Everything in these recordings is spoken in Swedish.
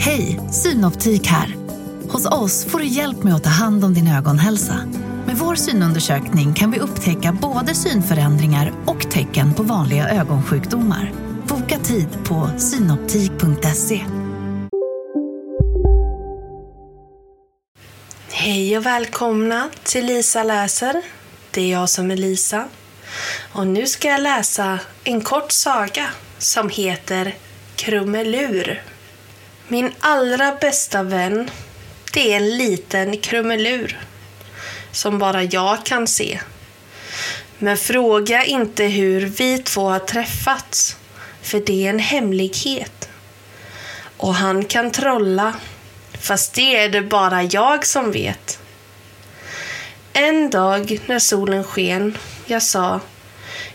Hej, Synoptik här. Hos oss får du hjälp med att ta hand om din ögonhälsa. Med vår synundersökning kan vi upptäcka både synförändringar och tecken på vanliga ögonsjukdomar. Boka tid på synoptik.se. Hej och välkomna till Lisa läser. Det är jag som är Lisa. Och nu ska jag läsa en kort saga som heter Krumelur. Min allra bästa vän, det är en liten krumelur som bara jag kan se. Men fråga inte hur vi två har träffats, för det är en hemlighet. Och han kan trolla, fast det är det bara jag som vet. En dag när solen sken, jag sa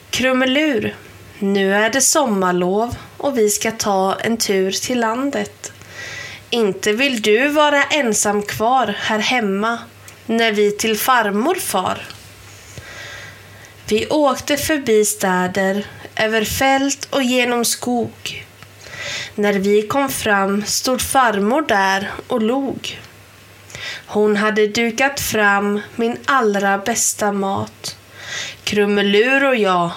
Krumelur, nu är det sommarlov och vi ska ta en tur till landet. Inte vill du vara ensam kvar här hemma när vi till farmor far. Vi åkte förbi städer, över fält och genom skog. När vi kom fram stod farmor där och log. Hon hade dukat fram min allra bästa mat. Krumelur och jag,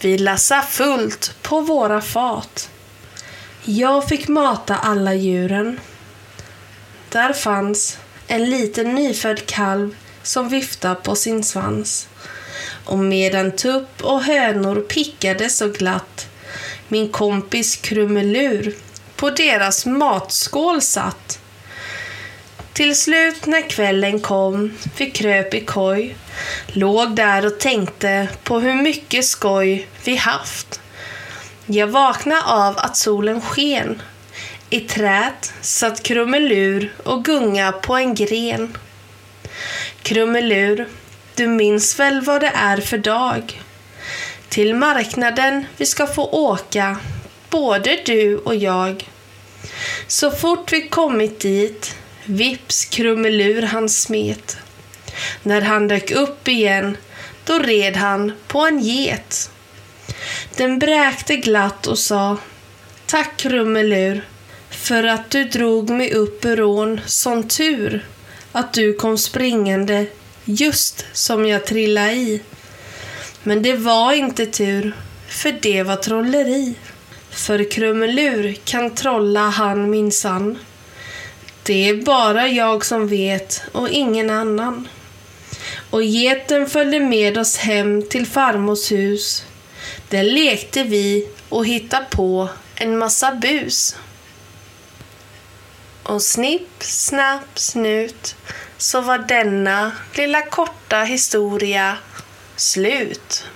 vi lassa fullt på våra fat. Jag fick mata alla djuren. Där fanns en liten nyfödd kalv som viftade på sin svans. Och medan tupp och hönor pickade så glatt min kompis Krumelur på deras matskål satt. Till slut när kvällen kom, vi kröp i koj, låg där och tänkte på hur mycket skoj vi haft. Jag vaknade av att solen sken. I trät satt Krumelur och gunga på en gren. Krumelur, du minns väl vad det är för dag? Till marknaden vi ska få åka, både du och jag. Så fort vi kommit dit, vips Krumelur han smet. När han dök upp igen, då red han på en get. Den bräkte glatt och sa Tack Krumelur för att du drog mig upp ur ån, sån tur att du kom springande just som jag trillade i. Men det var inte tur, för det var trolleri. För Krumelur kan trolla han minsann. Det är bara jag som vet och ingen annan. Och geten följde med oss hem till farmors hus. Där lekte vi och hittade på en massa bus. Och snipp, snapp, snut så var denna lilla korta historia slut.